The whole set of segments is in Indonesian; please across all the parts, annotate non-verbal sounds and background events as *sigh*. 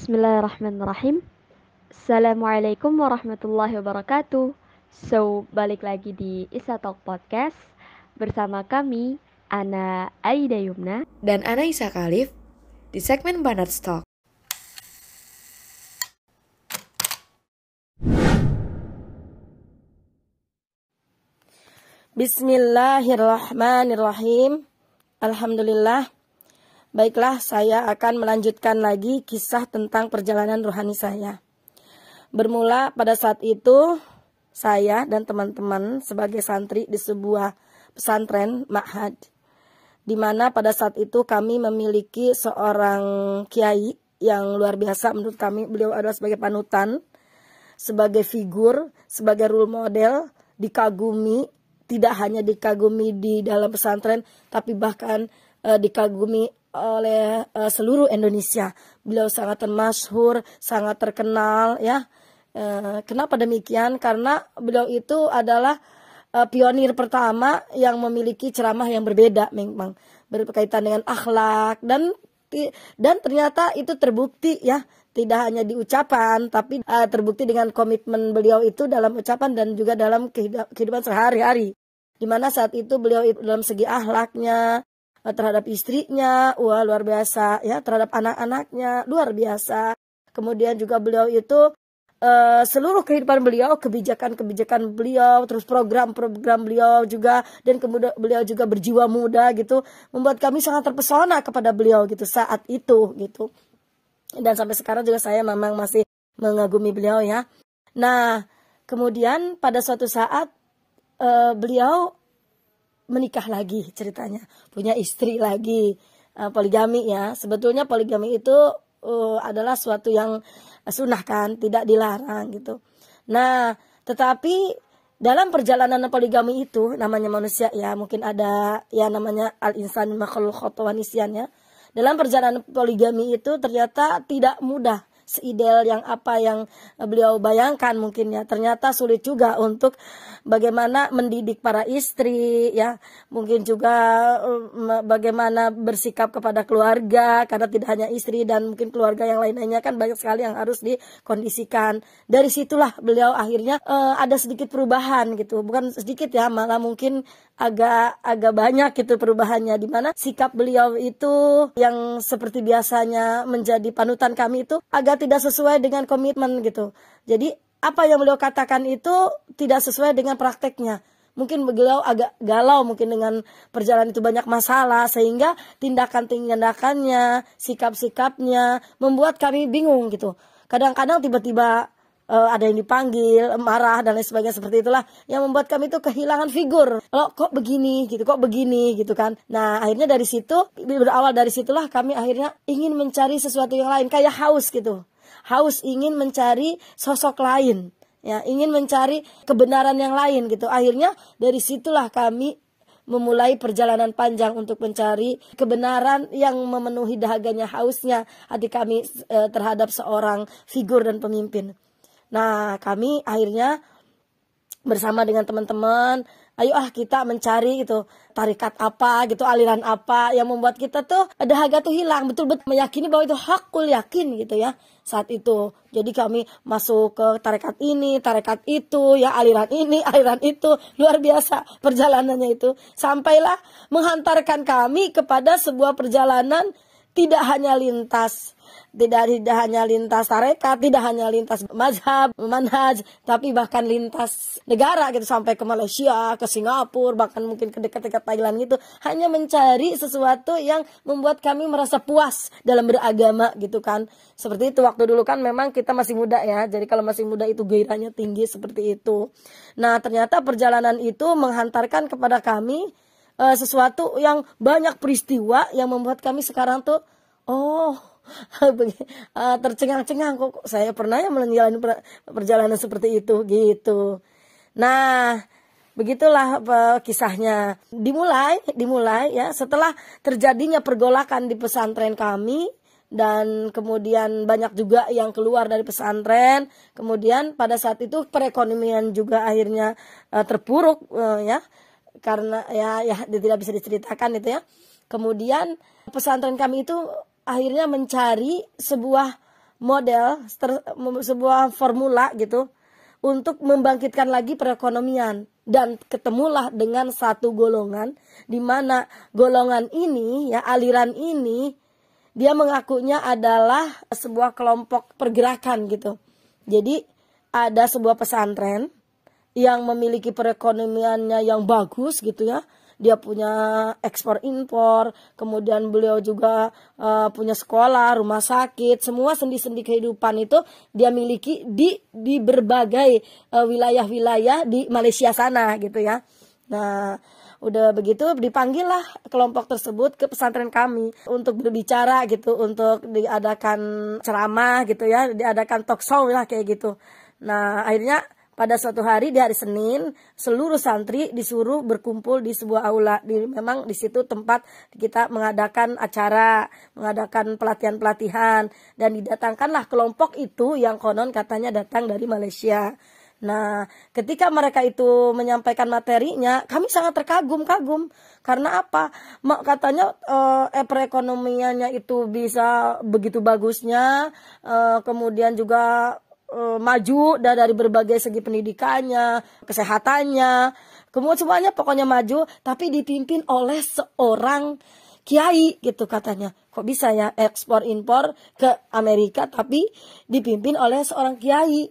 Bismillahirrahmanirrahim. Assalamualaikum warahmatullahi wabarakatuh. So, balik lagi di Isa Talk Podcast bersama kami Ana Aida Yumna dan Ana Isa Khalif di segmen Banat Stock. Bismillahirrahmanirrahim. Alhamdulillah. Baiklah, saya akan melanjutkan lagi kisah tentang perjalanan rohani saya. Bermula pada saat itu, saya dan teman-teman sebagai santri di sebuah pesantren Ma'had. Di mana pada saat itu kami memiliki seorang kiai yang luar biasa menurut kami. Beliau adalah sebagai panutan, sebagai figur, sebagai role model, dikagumi, tidak hanya dikagumi di dalam pesantren, tapi bahkan uh, dikagumi oleh uh, seluruh Indonesia. Beliau sangat termasyhur, sangat terkenal ya. Uh, kenapa demikian? Karena beliau itu adalah uh, pionir pertama yang memiliki ceramah yang berbeda memang berkaitan dengan akhlak dan dan ternyata itu terbukti ya tidak hanya di ucapan tapi uh, terbukti dengan komitmen beliau itu dalam ucapan dan juga dalam kehidupan sehari-hari di mana saat itu beliau dalam segi akhlaknya terhadap istrinya, wah luar biasa ya, terhadap anak-anaknya luar biasa. Kemudian juga beliau itu uh, seluruh kehidupan beliau, kebijakan-kebijakan beliau, terus program-program beliau juga dan kemudian beliau juga berjiwa muda gitu, membuat kami sangat terpesona kepada beliau gitu saat itu gitu. Dan sampai sekarang juga saya memang masih mengagumi beliau ya. Nah, kemudian pada suatu saat uh, beliau menikah lagi ceritanya, punya istri lagi, uh, poligami ya. Sebetulnya poligami itu uh, adalah suatu yang sunnah kan, tidak dilarang gitu. Nah, tetapi dalam perjalanan poligami itu namanya manusia ya, mungkin ada ya namanya al insan makhluk ya. Dalam perjalanan poligami itu ternyata tidak mudah seideal yang apa yang beliau bayangkan mungkin ya. Ternyata sulit juga untuk bagaimana mendidik para istri ya. Mungkin juga um, bagaimana bersikap kepada keluarga karena tidak hanya istri dan mungkin keluarga yang lain-lainnya kan banyak sekali yang harus dikondisikan. Dari situlah beliau akhirnya uh, ada sedikit perubahan gitu. Bukan sedikit ya malah mungkin agak agak banyak gitu perubahannya. Di mana sikap beliau itu yang seperti biasanya menjadi panutan kami itu agak tidak sesuai dengan komitmen gitu. Jadi apa yang beliau katakan itu tidak sesuai dengan prakteknya. Mungkin beliau agak galau mungkin dengan perjalanan itu banyak masalah sehingga tindakan-tindakannya, sikap-sikapnya membuat kami bingung gitu. Kadang-kadang tiba-tiba uh, ada yang dipanggil, marah dan lain sebagainya seperti itulah yang membuat kami itu kehilangan figur. Kalau kok begini gitu, kok begini gitu kan. Nah, akhirnya dari situ berawal dari situlah kami akhirnya ingin mencari sesuatu yang lain kayak haus gitu. Haus ingin mencari sosok lain ya ingin mencari kebenaran yang lain gitu akhirnya dari situlah kami memulai perjalanan panjang untuk mencari kebenaran yang memenuhi dahaganya hausnya hati kami e, terhadap seorang figur dan pemimpin. Nah, kami akhirnya bersama dengan teman-teman, ayo ah kita mencari gitu tarikat apa gitu, aliran apa yang membuat kita tuh ada harga tuh hilang, betul-betul meyakini bahwa itu hakul yakin gitu ya saat itu. Jadi kami masuk ke tarekat ini, tarekat itu, ya aliran ini, *laughs* aliran itu, luar biasa perjalanannya itu. Sampailah menghantarkan kami kepada sebuah perjalanan tidak hanya lintas tidak tidak hanya lintas tarekat, tidak hanya lintas mazhab, manhaj, tapi bahkan lintas negara gitu sampai ke Malaysia, ke Singapura, bahkan mungkin ke dekat-dekat Thailand gitu, hanya mencari sesuatu yang membuat kami merasa puas dalam beragama gitu kan. Seperti itu waktu dulu kan memang kita masih muda ya. Jadi kalau masih muda itu gairahnya tinggi seperti itu. Nah, ternyata perjalanan itu menghantarkan kepada kami uh, sesuatu yang banyak peristiwa yang membuat kami sekarang tuh oh *laughs* tercengang-cengang kok saya pernah ya menjalani perjalanan seperti itu gitu. Nah, begitulah kisahnya. Dimulai, dimulai ya setelah terjadinya pergolakan di pesantren kami dan kemudian banyak juga yang keluar dari pesantren. Kemudian pada saat itu perekonomian juga akhirnya uh, terpuruk uh, ya karena ya ya tidak bisa diceritakan itu ya. Kemudian pesantren kami itu akhirnya mencari sebuah model sebuah formula gitu untuk membangkitkan lagi perekonomian dan ketemulah dengan satu golongan di mana golongan ini ya aliran ini dia mengakunya adalah sebuah kelompok pergerakan gitu. Jadi ada sebuah pesantren yang memiliki perekonomiannya yang bagus gitu ya dia punya ekspor impor, kemudian beliau juga uh, punya sekolah, rumah sakit, semua sendi-sendi kehidupan itu dia miliki di di berbagai eh, wilayah-wilayah uh, di Malaysia sana gitu ya. Nah, udah begitu dipanggil lah kelompok tersebut ke pesantren kami untuk berbicara gitu, untuk diadakan ceramah gitu ya, diadakan talk show lah kayak gitu. Nah, akhirnya pada suatu hari di hari Senin seluruh santri disuruh berkumpul di sebuah aula di memang di situ tempat kita mengadakan acara mengadakan pelatihan-pelatihan dan didatangkanlah kelompok itu yang konon katanya datang dari Malaysia Nah, ketika mereka itu menyampaikan materinya, kami sangat terkagum-kagum. Karena apa? Katanya eh, perekonomiannya itu bisa begitu bagusnya, eh, kemudian juga uh, maju dari berbagai segi pendidikannya, kesehatannya, kemudian semuanya pokoknya maju, tapi dipimpin oleh seorang kiai gitu katanya. Kok bisa ya ekspor impor ke Amerika tapi dipimpin oleh seorang kiai.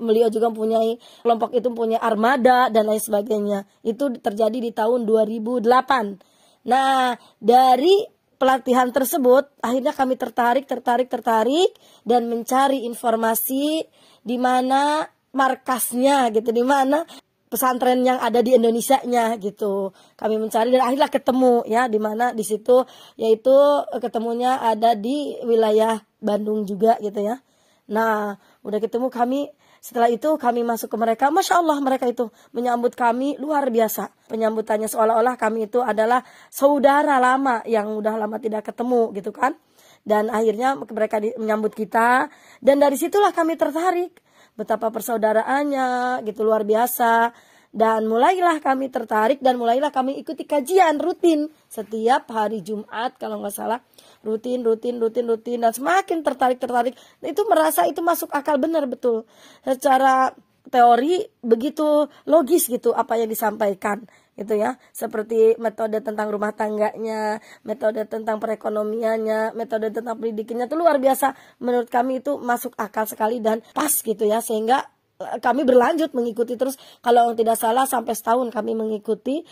Beliau juga mempunyai kelompok itu punya armada dan lain sebagainya. Itu terjadi di tahun 2008. Nah, dari pelatihan tersebut akhirnya kami tertarik tertarik tertarik dan mencari informasi di mana markasnya gitu di mana pesantren yang ada di Indonesia nya gitu. Kami mencari dan akhirnya ketemu ya di mana di situ yaitu ketemunya ada di wilayah Bandung juga gitu ya. Nah udah ketemu kami setelah itu kami masuk ke mereka, masya Allah mereka itu menyambut kami luar biasa. Penyambutannya seolah-olah kami itu adalah saudara lama yang udah lama tidak ketemu gitu kan. Dan akhirnya mereka menyambut kita dan dari situlah kami tertarik betapa persaudaraannya gitu luar biasa dan mulailah kami tertarik dan mulailah kami ikuti kajian rutin setiap hari Jumat kalau nggak salah. Rutin rutin rutin rutin. Dan semakin tertarik tertarik itu merasa itu masuk akal benar betul. Secara teori begitu logis gitu apa yang disampaikan gitu ya. Seperti metode tentang rumah tangganya metode tentang perekonomiannya metode tentang pendidikannya itu luar biasa. Menurut kami itu masuk akal sekali dan pas gitu ya sehingga kami berlanjut mengikuti terus. Kalau tidak salah sampai setahun kami mengikuti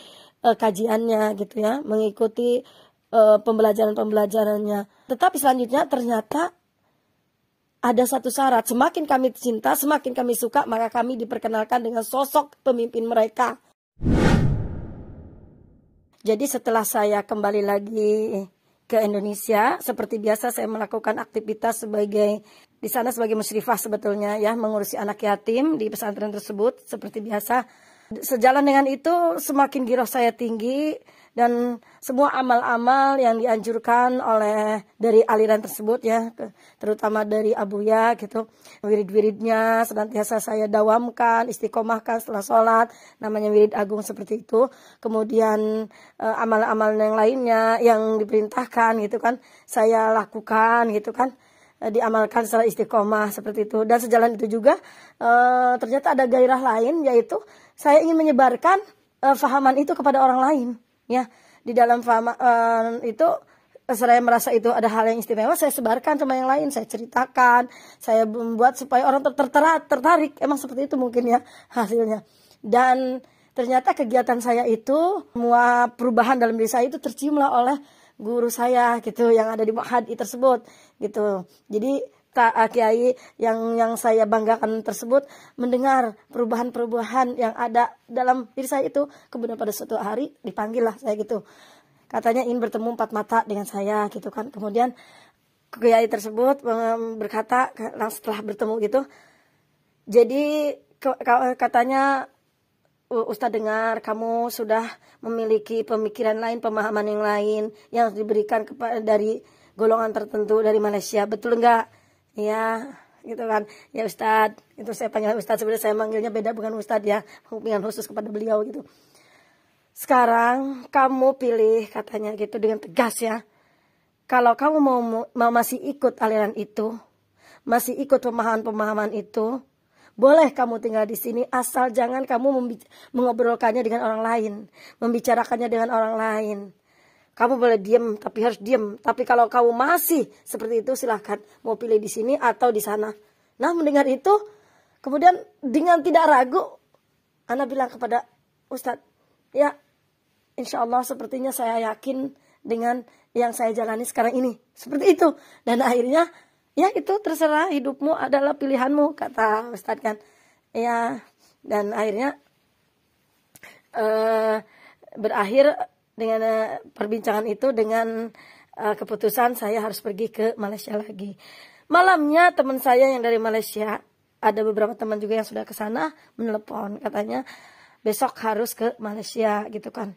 uh, kajiannya gitu ya mengikuti uh, pembelajaran-pembelajarannya. Tetapi selanjutnya ternyata ada satu syarat. Semakin kami cinta semakin kami suka maka kami diperkenalkan dengan sosok pemimpin mereka. Jadi setelah saya kembali lagi ke Indonesia. Seperti biasa saya melakukan aktivitas sebagai di sana sebagai musyrifah sebetulnya ya mengurusi anak yatim di pesantren tersebut. Seperti biasa sejalan dengan itu semakin giroh saya tinggi dan semua amal-amal yang dianjurkan oleh dari aliran tersebut ya terutama dari Abu Ya gitu wirid-wiridnya senantiasa saya dawamkan istiqomahkan setelah sholat namanya wirid agung seperti itu. Kemudian eh, amal-amal yang lainnya yang diperintahkan gitu kan saya lakukan gitu kan Eh, diamalkan secara istiqomah seperti itu. Dan sejalan itu juga uh, ternyata ada gairah lain yaitu saya ingin menyebarkan fahaman itu kepada orang lain ya di dalam faham uh, itu saya merasa itu ada hal yang istimewa saya sebarkan sama yang lain saya ceritakan saya membuat supaya orang ter ter tertarik emang seperti itu mungkin ya hasilnya dan ternyata kegiatan saya itu semua perubahan dalam diri saya itu terciumlah oleh guru saya gitu yang ada di Mahadi tersebut gitu. Jadi kiai yang yang saya banggakan tersebut mendengar perubahan-perubahan yang ada dalam diri saya itu kemudian pada suatu hari dipanggil lah saya gitu katanya ingin bertemu empat mata dengan saya gitu kan kemudian kiai tersebut berkata setelah bertemu gitu jadi katanya Ustadz dengar kamu sudah memiliki pemikiran lain, pemahaman yang lain yang diberikan kepada dari golongan tertentu dari Malaysia. Betul enggak? Ya, gitu kan. Ya Ustadz, itu saya panggil Ustadz sebenarnya saya manggilnya beda bukan Ustadz ya, pemilihan khusus kepada beliau gitu. Sekarang kamu pilih katanya gitu dengan tegas ya. Kalau kamu mau, mau masih ikut aliran itu, masih ikut pemahaman-pemahaman itu, boleh kamu tinggal di sini asal jangan kamu mengobrolkannya dengan orang lain, membicarakannya dengan orang lain. Kamu boleh diem, tapi harus diem. Tapi kalau kamu masih seperti itu, silahkan mau pilih di sini atau di sana. Nah, mendengar itu, kemudian dengan tidak ragu, Ana bilang kepada Ustadz, ya, insya Allah sepertinya saya yakin dengan yang saya jalani sekarang ini. Seperti itu. Dan akhirnya ya itu terserah hidupmu adalah pilihanmu kata Ustadz kan ya dan akhirnya uh, berakhir dengan uh, perbincangan itu dengan uh, keputusan saya harus pergi ke Malaysia lagi. Malamnya teman saya yang dari Malaysia ada beberapa teman juga yang sudah ke sana menelepon katanya besok harus ke Malaysia gitu kan.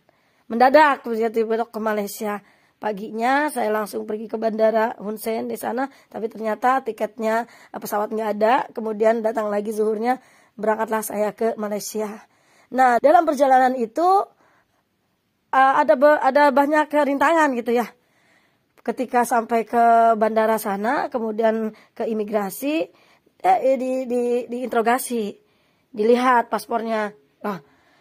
Mendadak tiba-tiba ke Malaysia. Paginya saya langsung pergi ke bandara Hun Sen di sana tapi ternyata tiketnya eh, pesawat nggak ada. Kemudian datang lagi zuhurnya berangkatlah saya ke Malaysia. Nah dalam perjalanan itu uh, ada ada banyak rintangan gitu ya ketika sampai ke bandara sana kemudian ke imigrasi eh, di, di diinterogasi dilihat paspornya ah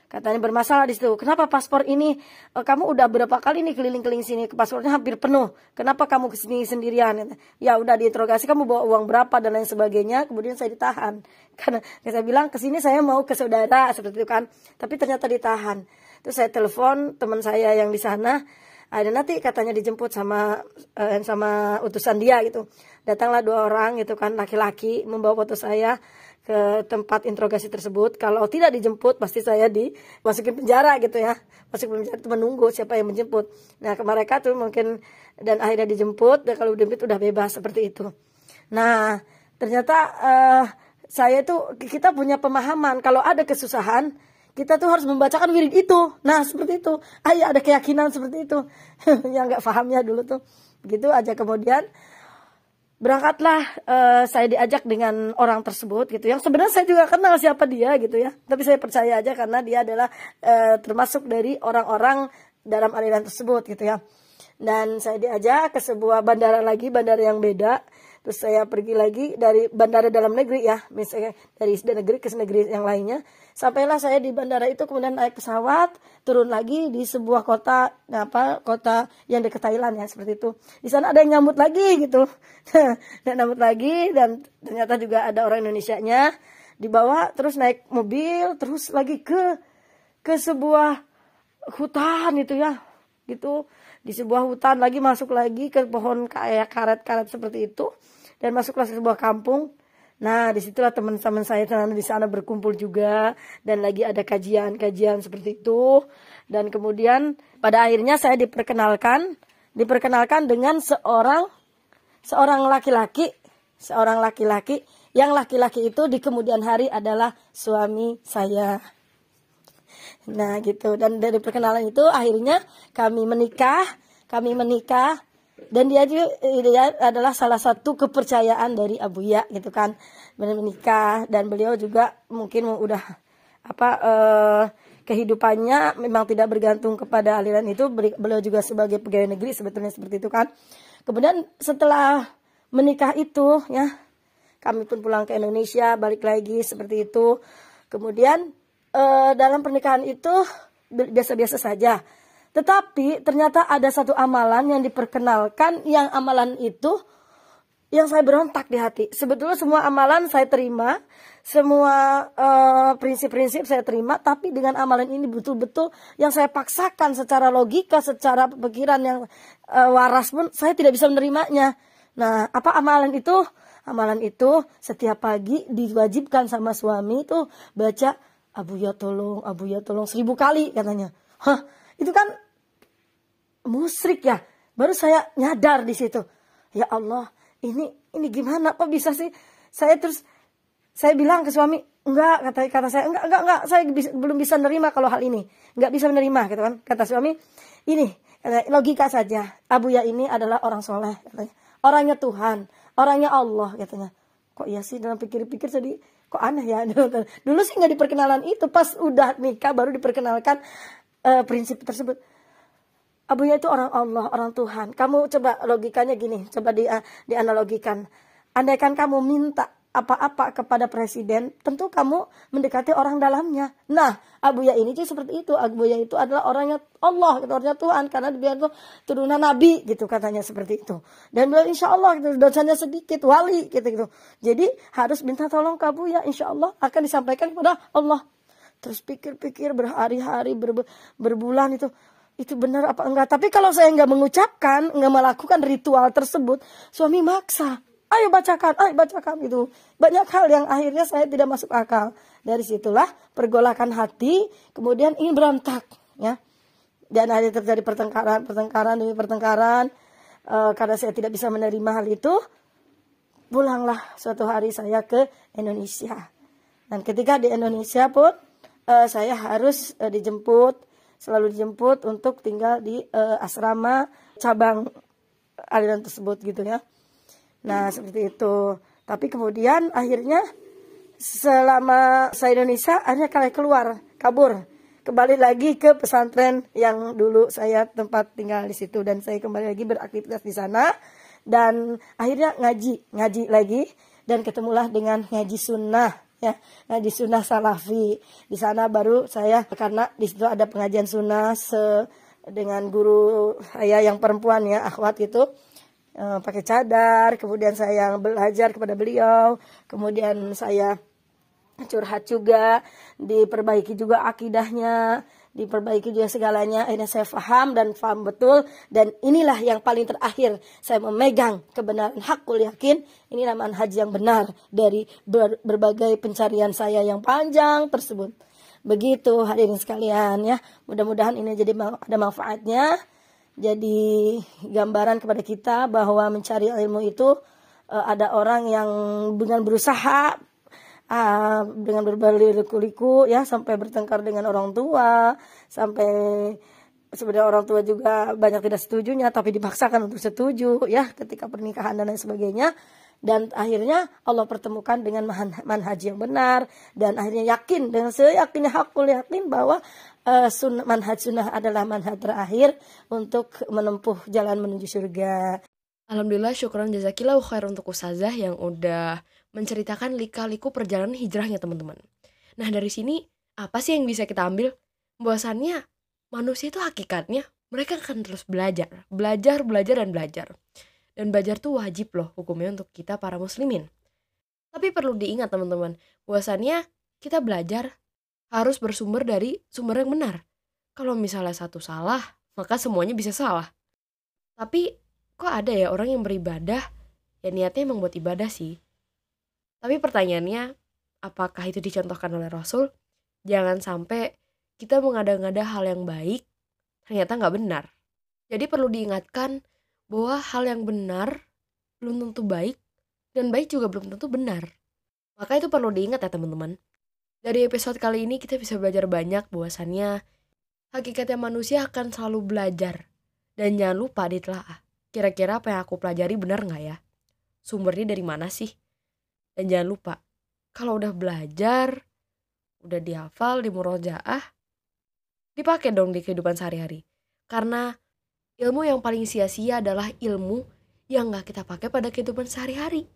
katanya bermasalah di situ. Kenapa paspor ini uh, kamu udah berapa kali nih keliling-keliling sini paspornya hampir penuh. Kenapa kamu ke sini sendirian? Ya udah diinterogasi kamu bawa uang berapa dan lain sebagainya. Kemudian saya ditahan *laughs* karena saya bilang ke sini saya mau ke saudara seperti itu kan. Tapi ternyata ditahan. Terus saya telepon teman saya yang di sana. Ada nanti katanya dijemput sama uh, sama utusan dia gitu. Datanglah dua orang gitu kan laki-laki membawa foto saya ke tempat interogasi tersebut. Kalau tidak dijemput, pasti saya dimasukin penjara gitu ya. Masuk penjara itu menunggu siapa yang menjemput. Nah, ke mereka tuh mungkin dan akhirnya dijemput dan kalau dijemput udah bebas seperti itu. Nah, ternyata uh, saya tuh kita punya pemahaman kalau ada kesusahan kita tuh harus membacakan wirid itu. Nah, seperti itu. Ayo ada keyakinan seperti itu. *laughs* yang nggak pahamnya dulu tuh. Begitu aja kemudian berangkatlah uh, saya diajak dengan orang tersebut gitu yang sebenarnya saya juga kenal siapa dia gitu ya tapi saya percaya aja karena dia adalah uh, termasuk dari orang-orang dalam aliran tersebut gitu ya dan saya diajak ke sebuah bandara lagi bandara yang beda terus saya pergi lagi dari bandara dalam negeri ya misalnya dari negeri ke negeri yang lainnya. Sampailah saya di bandara itu kemudian naik pesawat turun lagi di sebuah kota apa kota yang dekat Thailand ya seperti itu. Di sana ada yang nyambut lagi gitu. *laughs* Dan nyambut lagi dan ternyata juga ada orang Indonesia nya dibawa terus naik mobil terus lagi ke ke sebuah hutan itu ya gitu. Di sebuah hutan lagi masuk lagi ke pohon kayak karet-karet seperti itu dan masuklah ke sebuah kampung. Nah, di situlah teman-teman saya di sana berkumpul juga. Dan lagi ada kajian-kajian seperti itu. Dan kemudian pada akhirnya saya diperkenalkan, diperkenalkan dengan seorang seorang laki-laki, seorang laki-laki. Yang laki-laki itu di kemudian hari adalah suami saya. Nah gitu. Dan dari perkenalan itu akhirnya kami menikah, kami menikah dan dia juga adalah salah satu kepercayaan dari Abu Ya gitu kan. Menikah dan beliau juga mungkin udah apa eh, kehidupannya memang tidak bergantung kepada aliran itu. Beliau juga sebagai pegawai negeri sebetulnya seperti itu kan. Kemudian setelah menikah itu ya kami pun pulang ke Indonesia balik lagi seperti itu. Kemudian uh, dalam pernikahan itu biasa-biasa saja. Tetapi ternyata ada satu amalan yang diperkenalkan yang amalan itu yang saya berontak di hati. Sebetulnya semua amalan saya terima, semua eh, prinsip-prinsip uh, saya terima, tapi dengan amalan ini betul-betul yang saya paksakan secara logika, secara pikiran yang uh, waras pun saya tidak bisa menerimanya. Nah, apa amalan itu? Amalan itu setiap pagi diwajibkan sama suami itu baca Abu ya tolong, Abu ya tolong seribu kali katanya. Hah, itu kan musrik ya. Baru saya nyadar di situ. Ya Allah, ini ini gimana kok bisa sih? Saya terus saya bilang ke suami, enggak kata kata saya enggak enggak enggak saya bisa, belum bisa menerima kalau hal ini. Enggak bisa menerima gitu kan. Kata suami, ini kata, logika saja. Abu ya ini adalah orang soleh katanya. Orangnya Tuhan, orangnya Allah katanya. Kok iya sih dalam pikir-pikir jadi kok aneh ya *laughs* dulu sih nggak diperkenalan itu pas udah nikah baru diperkenalkan uh, prinsip tersebut Abunya itu orang Allah orang Tuhan kamu coba logikanya gini coba di uh, dianalogikan andaikan kamu minta apa-apa kepada presiden, tentu kamu mendekati orang dalamnya. Nah, Abu Ya ini sih seperti itu. Abu Ya itu adalah orangnya Allah, gitu, orangnya Tuhan, karena dia itu turunan Nabi, gitu katanya seperti itu. Dan beliau insya Allah gitu, dosanya sedikit, wali, gitu gitu. Jadi harus minta tolong ke Abu Ya, insya Allah akan disampaikan kepada Allah. Terus pikir-pikir berhari-hari, ber, berbulan itu itu benar apa enggak. Tapi kalau saya nggak mengucapkan, nggak melakukan ritual tersebut, suami maksa ayo bacakan, ayo bacakan itu. Banyak hal yang akhirnya saya tidak masuk akal. Dari situlah pergolakan hati, kemudian ingin berontak, ya. Dan ada terjadi pertengkaran, pertengkaran demi pertengkaran. E, karena saya tidak bisa menerima hal itu, pulanglah suatu hari saya ke Indonesia. Dan ketika di Indonesia pun e, saya harus e, dijemput, selalu dijemput untuk tinggal di e, asrama cabang aliran tersebut gitu ya. Nah, seperti itu. Tapi kemudian akhirnya selama saya Indonesia akhirnya kalian keluar, kabur. Kembali lagi ke pesantren yang dulu saya tempat tinggal di situ dan saya kembali lagi beraktivitas di sana dan akhirnya ngaji, ngaji lagi dan ketemulah dengan ngaji sunnah ya ngaji sunnah salafi. Di sana baru saya karena di situ ada pengajian sunnah se dengan guru saya yang perempuan ya akhwat itu uh, pakai cadar, kemudian saya belajar kepada beliau, kemudian saya curhat juga, diperbaiki juga akidahnya, diperbaiki juga segalanya. Akhirnya saya paham dan paham betul dan inilah yang paling terakhir saya memegang kebenaran hakul yakin inilah manhaj yang benar dari ber, berbagai pencarian saya yang panjang tersebut. Begitu hadirin sekalian ya. Mudah-mudahan ini jadi ada manfaatnya jadi gambaran kepada kita bahwa mencari ilmu itu uh, ada orang yang dengan berusaha uh, dengan berbalik-liku ya sampai bertengkar dengan orang tua sampai sebenarnya orang tua juga banyak tidak setujunya tapi dipaksakan untuk setuju ya ketika pernikahan dan lain sebagainya dan akhirnya Allah pertemukan dengan manhaj yang benar dan akhirnya yakin dengan seyakinnya hakul yakin bahwa uh, manhaj sunnah adalah manhaj terakhir untuk menempuh jalan menuju surga. Alhamdulillah syukuran jazakillah khair untuk ustazah yang udah menceritakan lika-liku perjalanan hijrahnya teman-teman. Nah dari sini apa sih yang bisa kita ambil? Bahwasannya manusia itu hakikatnya mereka akan terus belajar, belajar, belajar dan belajar. Dan belajar tuh wajib loh hukumnya untuk kita para muslimin. Tapi perlu diingat teman-teman, bahwasannya kita belajar harus bersumber dari sumber yang benar. Kalau misalnya satu salah, maka semuanya bisa salah. Tapi kok ada ya orang yang beribadah, ya niatnya emang buat ibadah sih. Tapi pertanyaannya, apakah itu dicontohkan oleh Rasul? Jangan sampai kita mengada-ngada hal yang baik, ternyata nggak benar. Jadi perlu diingatkan bahwa hal yang benar belum tentu baik dan baik juga belum tentu benar. Maka itu perlu diingat ya teman-teman. Dari episode kali ini kita bisa belajar banyak bahwasannya hakikatnya manusia akan selalu belajar. Dan jangan lupa ditelaah. Kira-kira apa yang aku pelajari benar nggak ya? Sumbernya dari mana sih? Dan jangan lupa, kalau udah belajar, udah dihafal, di murojaah, dipakai dong di kehidupan sehari-hari. Karena ilmu yang paling sia-sia adalah ilmu yang nggak kita pakai pada kehidupan sehari-hari.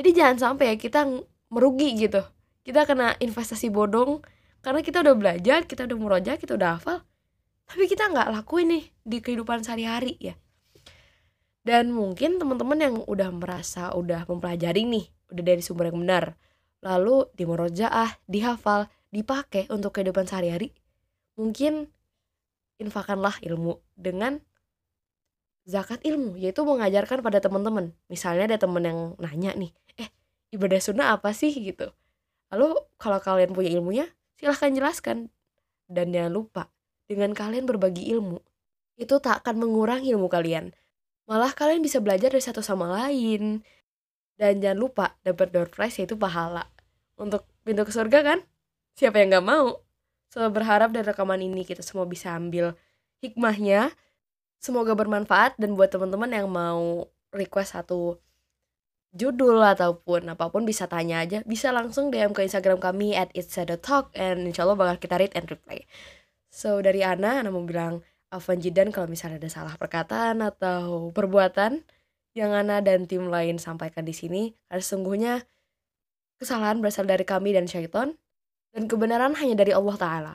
Jadi jangan sampai ya kita merugi gitu. Kita kena investasi bodong karena kita udah belajar, kita udah murojaah, kita udah hafal. Tapi kita nggak lakuin nih di kehidupan sehari-hari ya. Dan mungkin teman-teman yang udah merasa udah mempelajari nih, udah dari sumber yang benar. Lalu di murojaah, dihafal, dipakai untuk kehidupan sehari-hari. Mungkin infakanlah ilmu dengan zakat ilmu yaitu mengajarkan pada teman-teman misalnya ada teman yang nanya nih eh ibadah sunnah apa sih gitu lalu kalau kalian punya ilmunya silahkan jelaskan dan jangan lupa dengan kalian berbagi ilmu itu tak akan mengurangi ilmu kalian malah kalian bisa belajar dari satu sama lain. Dan jangan lupa dapat door prize yaitu pahala. Untuk pintu ke surga kan? Siapa yang nggak mau? So berharap dari rekaman ini kita semua bisa ambil hikmahnya. Semoga bermanfaat. Dan buat teman-teman yang mau request satu judul ataupun apa pun bisa tanya aja. Bisa langsung DM ke Instagram kami at talk. And insya Allah bakal kita read and reply. So dari Ana Ana mau bilang Afan Jidan kalau misalnya ada salah perkataan atau perbuatan yang Ana dan tim lain sampaikan di sini karena sesungguhnya kesalahan berasal dari kami dan syaiton dan kebenaran hanya dari Allah Ta'ala.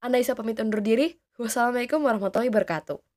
Anda bisa pamit undur diri. Wassalamualaikum warahmatullahi wabarakatuh.